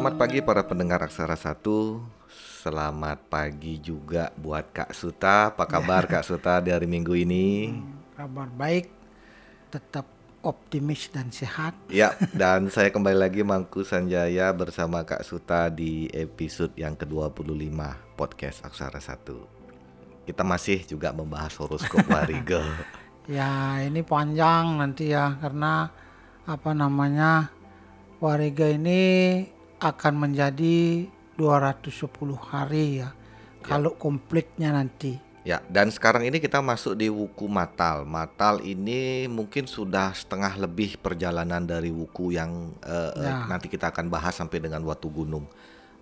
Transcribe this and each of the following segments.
Selamat pagi para pendengar Aksara Satu. Selamat pagi juga buat Kak Suta. Apa kabar Kak Suta di hari Minggu ini? Kabar baik, tetap optimis dan sehat. Ya, dan saya kembali lagi Mangku Sanjaya bersama Kak Suta di episode yang ke-25 podcast Aksara Satu. Kita masih juga membahas horoskop Wariga. Ya, ini panjang nanti ya karena apa namanya? Wariga ini akan menjadi 210 hari ya. Kalau komplitnya nanti. Ya, dan sekarang ini kita masuk di wuku Matal. Matal ini mungkin sudah setengah lebih perjalanan dari wuku yang eh, Ya. nanti kita akan bahas sampai dengan Watu Gunung.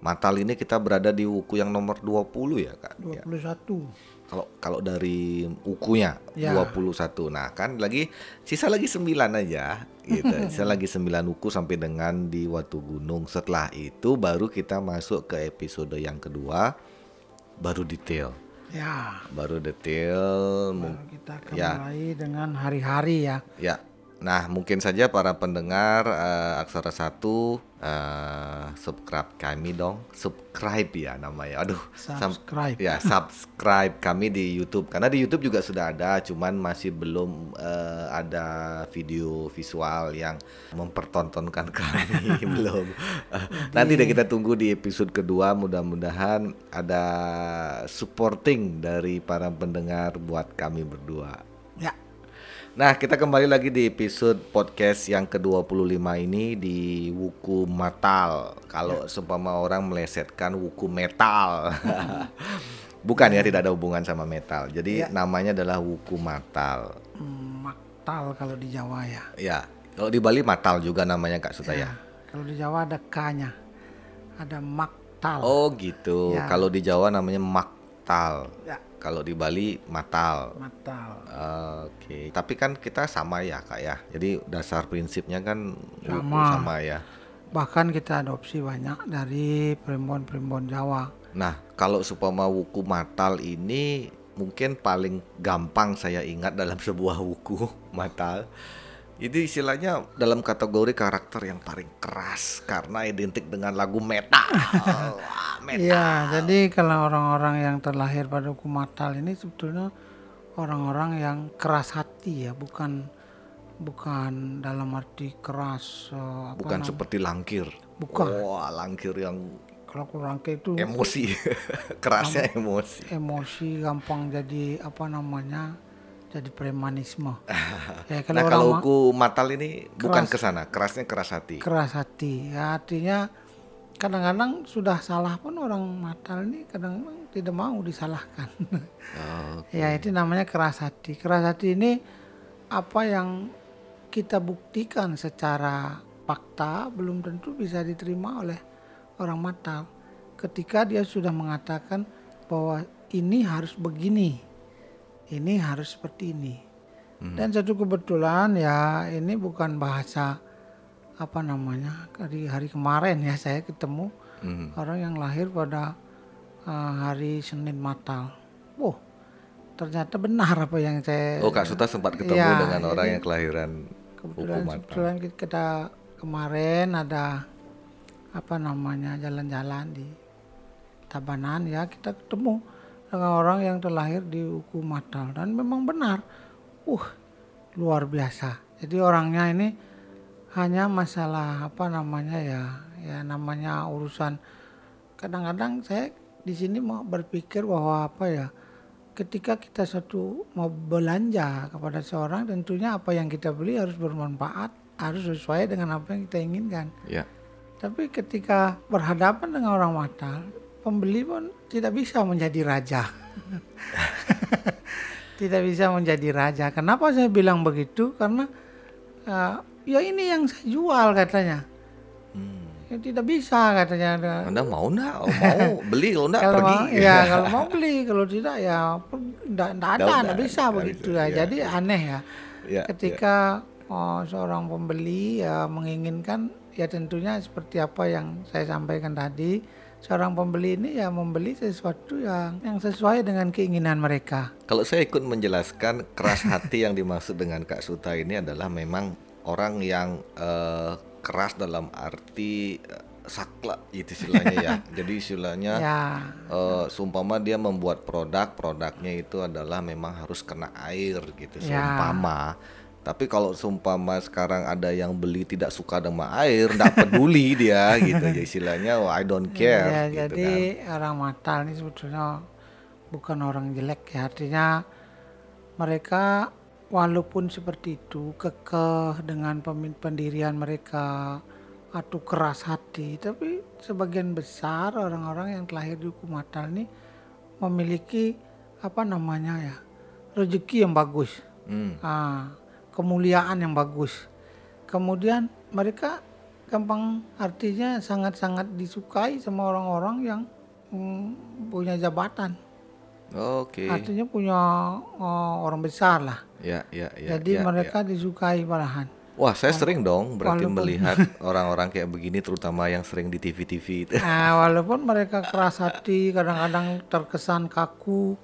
Matal ini kita berada di wuku yang nomor 20 ya, Kak. Ya. 21. Kalau kalau dari ukunya Ya. 21. Nah, kan lagi sisa lagi 9 aja gitu. sisa lagi 9 uku sampai dengan di Watu Gunung. Setelah itu baru kita masuk ke episode yang kedua baru detail. Ya, Baru detail baru kita akan Ya. mulai dengan hari-hari ya. ya. Nah, mungkin saja para pendengar eh, Aksara Satu eh, subscribe kami dong. Subscribe ya namanya. Aduh, Subscribe. ya subscribe kami di YouTube karena di YouTube juga sudah ada cuman masih belum eh, ada video visual yang mempertontonkan kami belum Eh, nanti deh kita tunggu di episode kedua mudah-mudahan ada supporting dari para pendengar buat kami berdua. Nah, kita kembali lagi di episode podcast yang ke-25 ini di Wuku Matal. Kalau seumpama orang melesetkan Wuku Metal. Bukan ya, tidak ada hubungan sama metal. Jadi Ya. namanya adalah Wuku Matal. Hmm, Maktal kalau di Jawa ya. Ya, kalau di Bali Matal juga namanya Kak Suta ya. Ya. Kalau di Jawa ada K-nya. Ada Maktal. Oh, gitu. Ya. Kalau di Jawa namanya Maktal. Ya, Kalau di Bali Matal. Maktal. Oke, tapi kan kita sama ya kak ya. Jadi dasar prinsipnya kan Sama. sama ya. Bahkan kita adopsi banyak dari primbon-primbon Jawa. Nah, kalau supama wuku matal ini mungkin paling gampang saya ingat dalam sebuah wuku matal. Itu istilahnya dalam kategori karakter yang paling keras karena identik dengan lagu metal. Wah, metal. Iya, jadi kalau orang-orang yang terlahir pada hukum matal ini sebetulnya orang-orang yang keras hati ya, bukan bukan dalam arti keras apa Bukan nam- seperti langkir. Bukan. Wah, langkir yang kalau kurang itu emosi. Kerasnya emosi. emosi gampang jadi apa namanya? Jadi premanisme. ya Nah, kalau orang kalau wuku matal ini bukan Keras. ke sana, kerasnya keras hati. keras hati, ya artinya kadang-kadang sudah salah pun orang matal ini kadang-kadang tidak mau disalahkan. Oh, Ya itu namanya keras hati. Keras hati ini apa yang kita buktikan secara fakta belum tentu bisa diterima oleh orang matal. Ketika dia sudah mengatakan bahwa ini harus begini, ini harus seperti ini. Dan satu kebetulan ya ini bukan bahasa apa namanya hari hari kemarin ya saya ketemu Mhm. orang yang lahir pada uh, hari Senin Natal. Wow, ternyata benar apa yang saya Oh, Kak Suta sempat ketemu Iya, dengan orang yang kelahiran kebetulan matal. kebetulan kita kemarin ada apa namanya jalan-jalan di Tabanan ya kita ketemu dengan orang yang terlahir di Uku Matal dan memang benar, uh luar biasa. Jadi orangnya ini hanya masalah apa namanya ya ya namanya urusan kadang-kadang saya di sini mau berpikir bahwa apa ya ketika kita satu mau belanja kepada seorang tentunya apa yang kita beli harus bermanfaat harus sesuai dengan apa yang kita inginkan Ya. tapi ketika berhadapan dengan orang matal pembeli pun tidak bisa menjadi raja. Tidak bisa menjadi raja. Kenapa saya bilang begitu? Karena eh, ya ini yang saya jual katanya. Hmm. ya, tidak bisa katanya. Anda mau enggak? Oh, mau. Beli kalau enggak kalau pergi. mau, ya kalau mau beli. Kalau tidak ya tidak ada Nggak tidak ada, bisa nggak begitu. ya ya. jadi aneh ya. Ya, ketika oh, seorang pembeli ya menginginkan ya tentunya seperti apa yang saya sampaikan tadi seorang pembeli ini ya membeli sesuatu yang yang sesuai dengan keinginan mereka Kalau saya ikut menjelaskan keras hati yang dimaksud dengan Kak Suta ini adalah memang orang yang eh, keras dalam arti eh, sakla itu istilahnya ya. Jadi istilahnya Ya, eh, seumpama dia membuat produk, produknya itu adalah memang harus kena air gitu Ya. seumpama. Tapi kalau seumpama sekarang ada yang beli tidak suka dengan air, nggak peduli dia gitu ya istilahnya oh, I don't care ya, gitu jadi kan. orang Matal ini sebetulnya bukan orang jelek ya. Artinya mereka walaupun seperti itu kekeh dengan pendirian mereka atau keras hati, tapi sebagian besar orang-orang yang terlahir di hukum Natal ini memiliki apa namanya ya rezeki yang bagus, Hmm. ah, kemuliaan yang bagus. Kemudian mereka gampang artinya sangat-sangat disukai sama orang-orang yang mm, punya jabatan, Oke. artinya punya oh, orang besar lah. Ya, ya, ya. Jadi ya, mereka disukai malahan. Wah, saya sering dong berarti walaupun- melihat orang-orang kayak begini terutama yang sering di TV-TV itu. Nah, walaupun mereka keras hati, kadang-kadang terkesan kaku,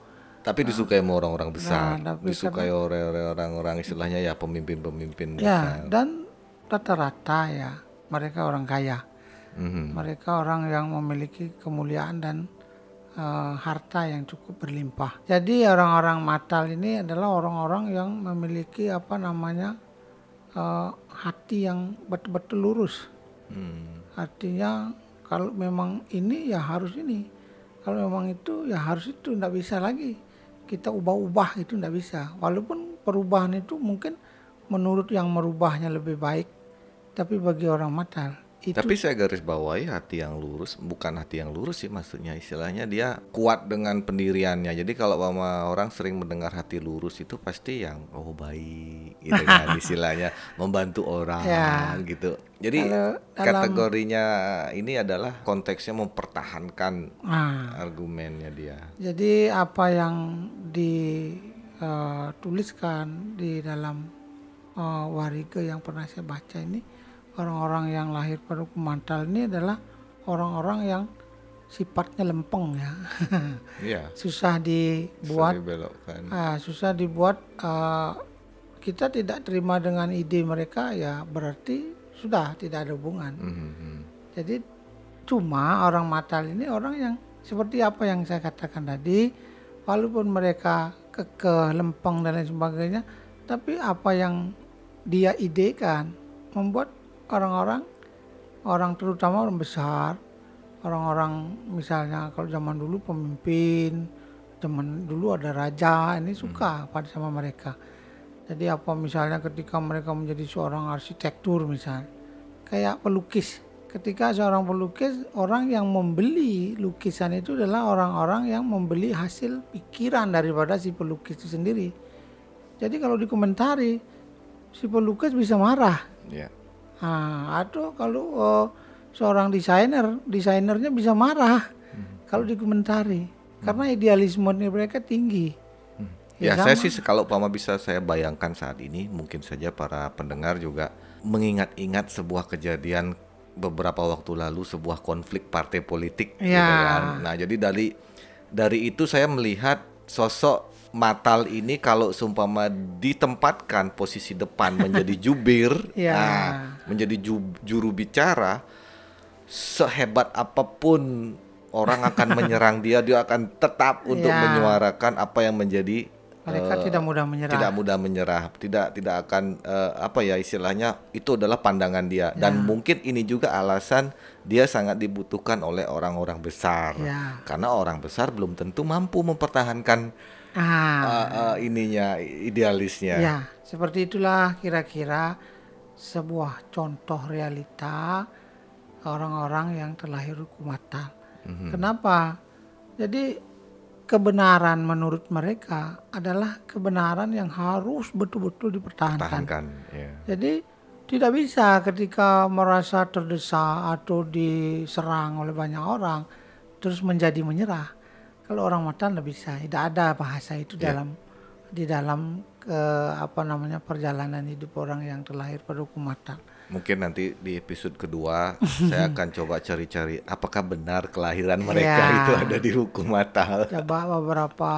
Tapi disukai sama orang-orang besar. Nah, disukai oleh oleh orang-orang istilahnya ya pemimpin-pemimpin ya besar. dan rata-rata ya mereka orang kaya. Mhm. Mereka orang yang memiliki kemuliaan dan eh, harta yang cukup berlimpah. Jadi orang-orang matal ini adalah orang-orang yang memiliki apa namanya eh, hati yang betul-betul lurus. Hmm. Artinya kalau memang ini ya harus ini. Kalau memang itu ya harus itu, tidak bisa lagi kita ubah-ubah itu tidak bisa. Walaupun perubahan itu mungkin menurut yang merubahnya lebih baik, tapi bagi orang matal itu Tapi saya garis bawahi hati yang lurus, bukan hati yang lurus sih maksudnya istilahnya dia kuat dengan pendiriannya. Jadi kalau mama orang sering mendengar hati lurus itu pasti yang oh baik gitu kan istilahnya membantu orang Ya. gitu. Jadi dalam- kategorinya ini adalah konteksnya mempertahankan nah, argumennya dia. Jadi apa yang dituliskan di dalam eh, warige yang pernah saya baca ini orang-orang yang lahir pada hukum mantal ini adalah orang-orang yang sifatnya lempeng ya Iya. susah dibuat Bisa dibelokkan. ah, susah dibuat eh, kita tidak terima dengan ide mereka ya berarti sudah tidak ada hubungan Mhm. jadi cuma orang matal ini orang yang seperti apa yang saya katakan tadi, walaupun mereka kekeh, lempeng dan lain sebagainya, tapi apa yang dia idekan membuat orang-orang, orang terutama orang besar, orang-orang misalnya kalau zaman dulu pemimpin, zaman dulu ada raja, ini suka pada sama mereka. Jadi apa misalnya ketika mereka menjadi seorang arsitektur misalnya, kayak pelukis. Ketika seorang pelukis, orang yang membeli lukisan itu adalah orang-orang yang membeli hasil pikiran daripada si pelukis itu sendiri. Jadi kalau dikomentari, si pelukis bisa marah. Iya. Nah, atau kalau eh, seorang desainer, desainernya bisa marah kalau dikomentari. Karena idealisme mereka tinggi. Ya, saya sih kalau Pama bisa saya bayangkan saat ini mungkin saja para pendengar juga mengingat-ingat sebuah kejadian beberapa waktu lalu sebuah konflik partai politik gitu Ya. kan. Nah, jadi dari dari itu saya melihat sosok Matal ini kalau seumpama ditempatkan posisi depan menjadi jubir, Ya. nah, menjadi ju- juru bicara sehebat apa pun orang akan menyerang dia, dia akan tetap untuk Ya. menyuarakan apa yang menjadi Mereka eh, tidak mudah menyerah. tidak mudah menyerah, tidak tidak akan eh, apa ya istilahnya itu adalah pandangan dia dan mungkin ini juga alasan dia sangat dibutuhkan oleh orang-orang besar Ya. karena orang besar belum tentu mampu mempertahankan Ah, eh, eh, ininya idealisnya. ya, seperti itulah kira-kira sebuah contoh realita orang-orang yang terlahir hukum Natal. Kenapa? Jadi kebenaran menurut mereka adalah kebenaran yang harus betul-betul dipertahankan. Tahankan, ya. Jadi tidak bisa ketika merasa terdesak atau diserang oleh banyak orang terus menjadi menyerah. Kalau orang matan tidak bisa, tidak ada bahasa itu dalam di dalam ke, apa namanya perjalanan hidup orang yang terlahir pada hukum matan. Mungkin nanti di episode kedua saya akan coba cari-cari apakah benar kelahiran mereka Ya. itu ada di hukum Natal. Coba beberapa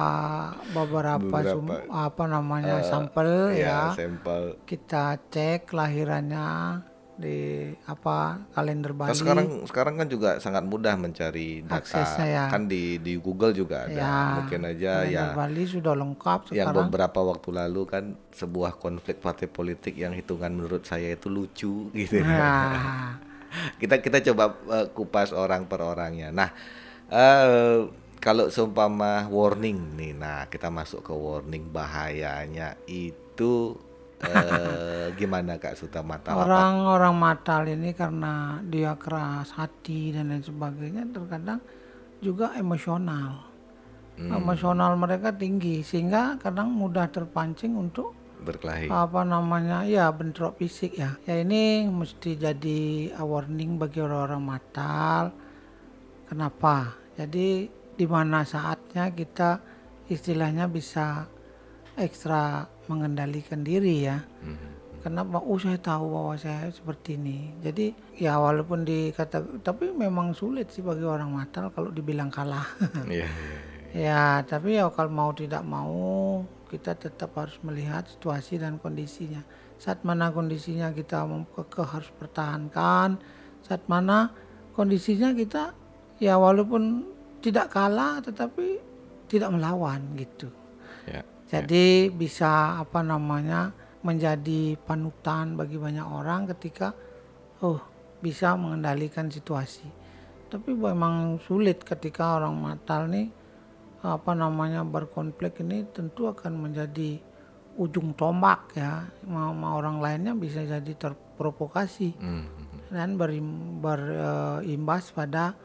beberapa, sum- Beberapa, apa namanya sampel Ya, ya sampel. kita cek kelahirannya di apa kalender Nah, Bali. sekarang sekarang kan juga sangat mudah mencari data. Aksesnya ya. Kan di di Google juga ada. Ya, Mungkin aja kalender ya Bali sudah lengkap yang sekarang. beberapa waktu lalu kan sebuah konflik partai politik yang hitungan menurut saya itu lucu gitu. Nah, kita kita coba eh, kupas orang per orangnya. Nah, eh kalau seumpama warning nih, nah kita masuk ke warning bahayanya itu eh gimana Kak Suta Mata apa? orang-orang matal ini karena dia keras hati dan lain sebagainya terkadang juga emosional. Hmm. Emosional mereka tinggi sehingga kadang mudah terpancing untuk berkelahi. apa namanya ya bentrok fisik ya ya ini mesti jadi a warning bagi orang-orang matal kenapa jadi di mana saatnya kita istilahnya bisa ekstra mengendalikan diri ya Mhm. kenapa oh saya tahu bahwa saya seperti ini jadi ya walaupun dikata tapi memang sulit sih bagi orang matal kalau dibilang kalah Iya, iya, iya. Ya, tapi ya kalau mau tidak mau kita tetap harus melihat situasi dan kondisinya. Saat mana kondisinya kita kekeh harus pertahankan, saat mana kondisinya kita ya walaupun tidak kalah tetapi tidak melawan gitu. Ya. Jadi bisa apa namanya menjadi panutan bagi banyak orang ketika oh bisa mengendalikan situasi. Tapi memang sulit ketika orang matal nih apa namanya berkonflik ini tentu akan menjadi ujung tombak ya. Mau, mau orang lainnya bisa jadi terprovokasi Mhm. dan berim- berimbas pada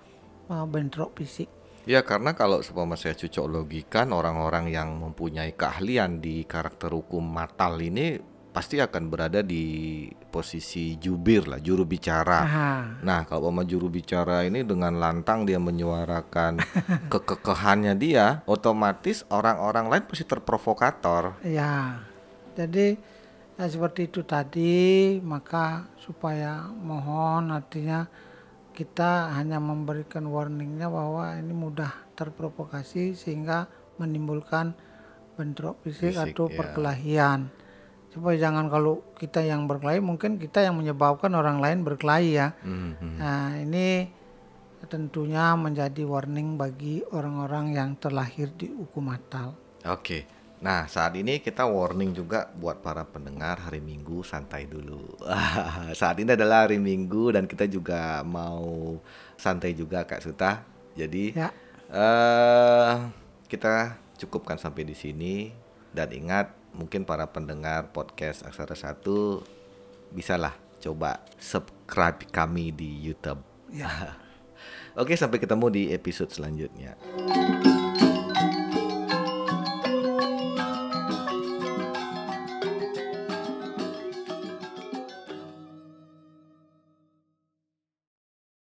uh, bentrok fisik. Ya karena kalau seumpama saya cocok logikan orang-orang yang mempunyai keahlian di karakter hukum matal ini pasti akan berada di posisi jubir lah, juru bicara. Aha. Nah, kalau umpama juru bicara ini dengan lantang dia menyuarakan kekekehannya dia, otomatis orang-orang lain pasti terprovokator. Ya, jadi ya seperti itu tadi, maka supaya mohon artinya kita hanya memberikan warningnya bahwa ini mudah terprovokasi sehingga menimbulkan bentrok fisik, Fisik, atau ya. perkelahian. Supaya jangan kalau kita yang berkelahi, mungkin kita yang menyebabkan orang lain berkelahi ya. Mhm. Nah, ini tentunya menjadi warning bagi orang-orang yang terlahir di hukum matal. Oke. Nah, saat ini kita warning juga buat para pendengar hari Minggu santai dulu. saat ini adalah hari Minggu dan kita juga mau santai juga Kak Suta. Jadi Ya. eh kita cukupkan sampai di sini dan ingat mungkin para pendengar podcast Aksara 1 bisalah coba subscribe kami di YouTube. Ya. Oke, sampai ketemu di episode selanjutnya.